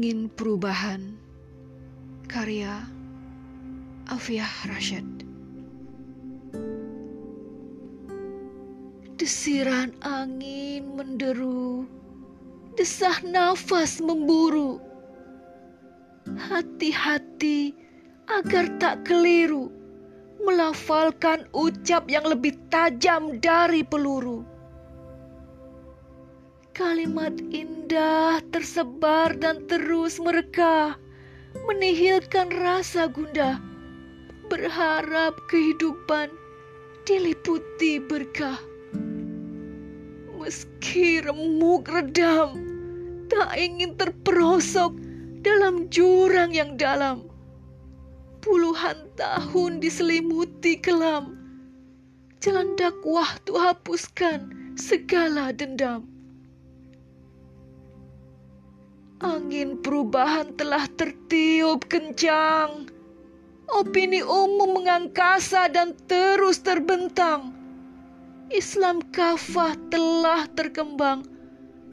Angin Perubahan. Karya Afiah Rashid. Desiran angin menderu Desah nafas memburu. Hati-hati agar tak keliru Melafalkan ucap yang lebih tajam dari peluru Kalimat indah tersebar dan terus mereka menihilkan rasa gundah. Berharap kehidupan diliputi berkah. Meski remuk redam, tak ingin terperosok dalam jurang yang dalam. Puluhan tahun diselimuti kelam. Jalan dakwah tuh hapuskan segala dendam. Angin perubahan telah tertiup kencang. Opini umum mengangkasa dan terus terbentang. Islam kafah telah terkembang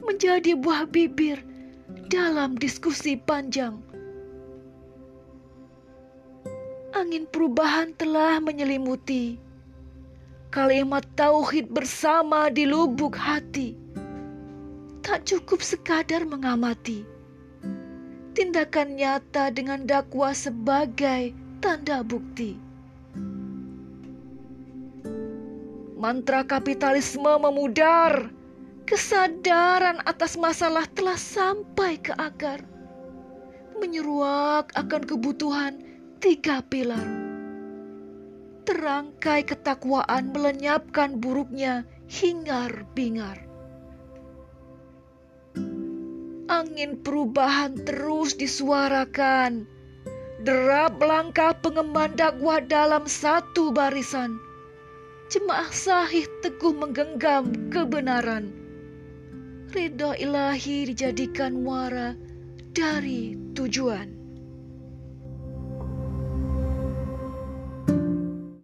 menjadi buah bibir dalam diskusi panjang. Angin perubahan telah menyelimuti kalimat tauhid bersama di lubuk hati. Tak cukup sekadar mengamati tindakan nyata dengan dakwah sebagai tanda bukti. Mantra kapitalisme memudar, kesadaran atas masalah telah sampai ke akar, menyeruak akan kebutuhan tiga pilar. Terangkai ketakwaan melenyapkan buruknya hingar-bingar angin perubahan terus disuarakan. Derap langkah pengemban dakwah dalam satu barisan. Jemaah sahih teguh menggenggam kebenaran. Ridho ilahi dijadikan muara dari tujuan.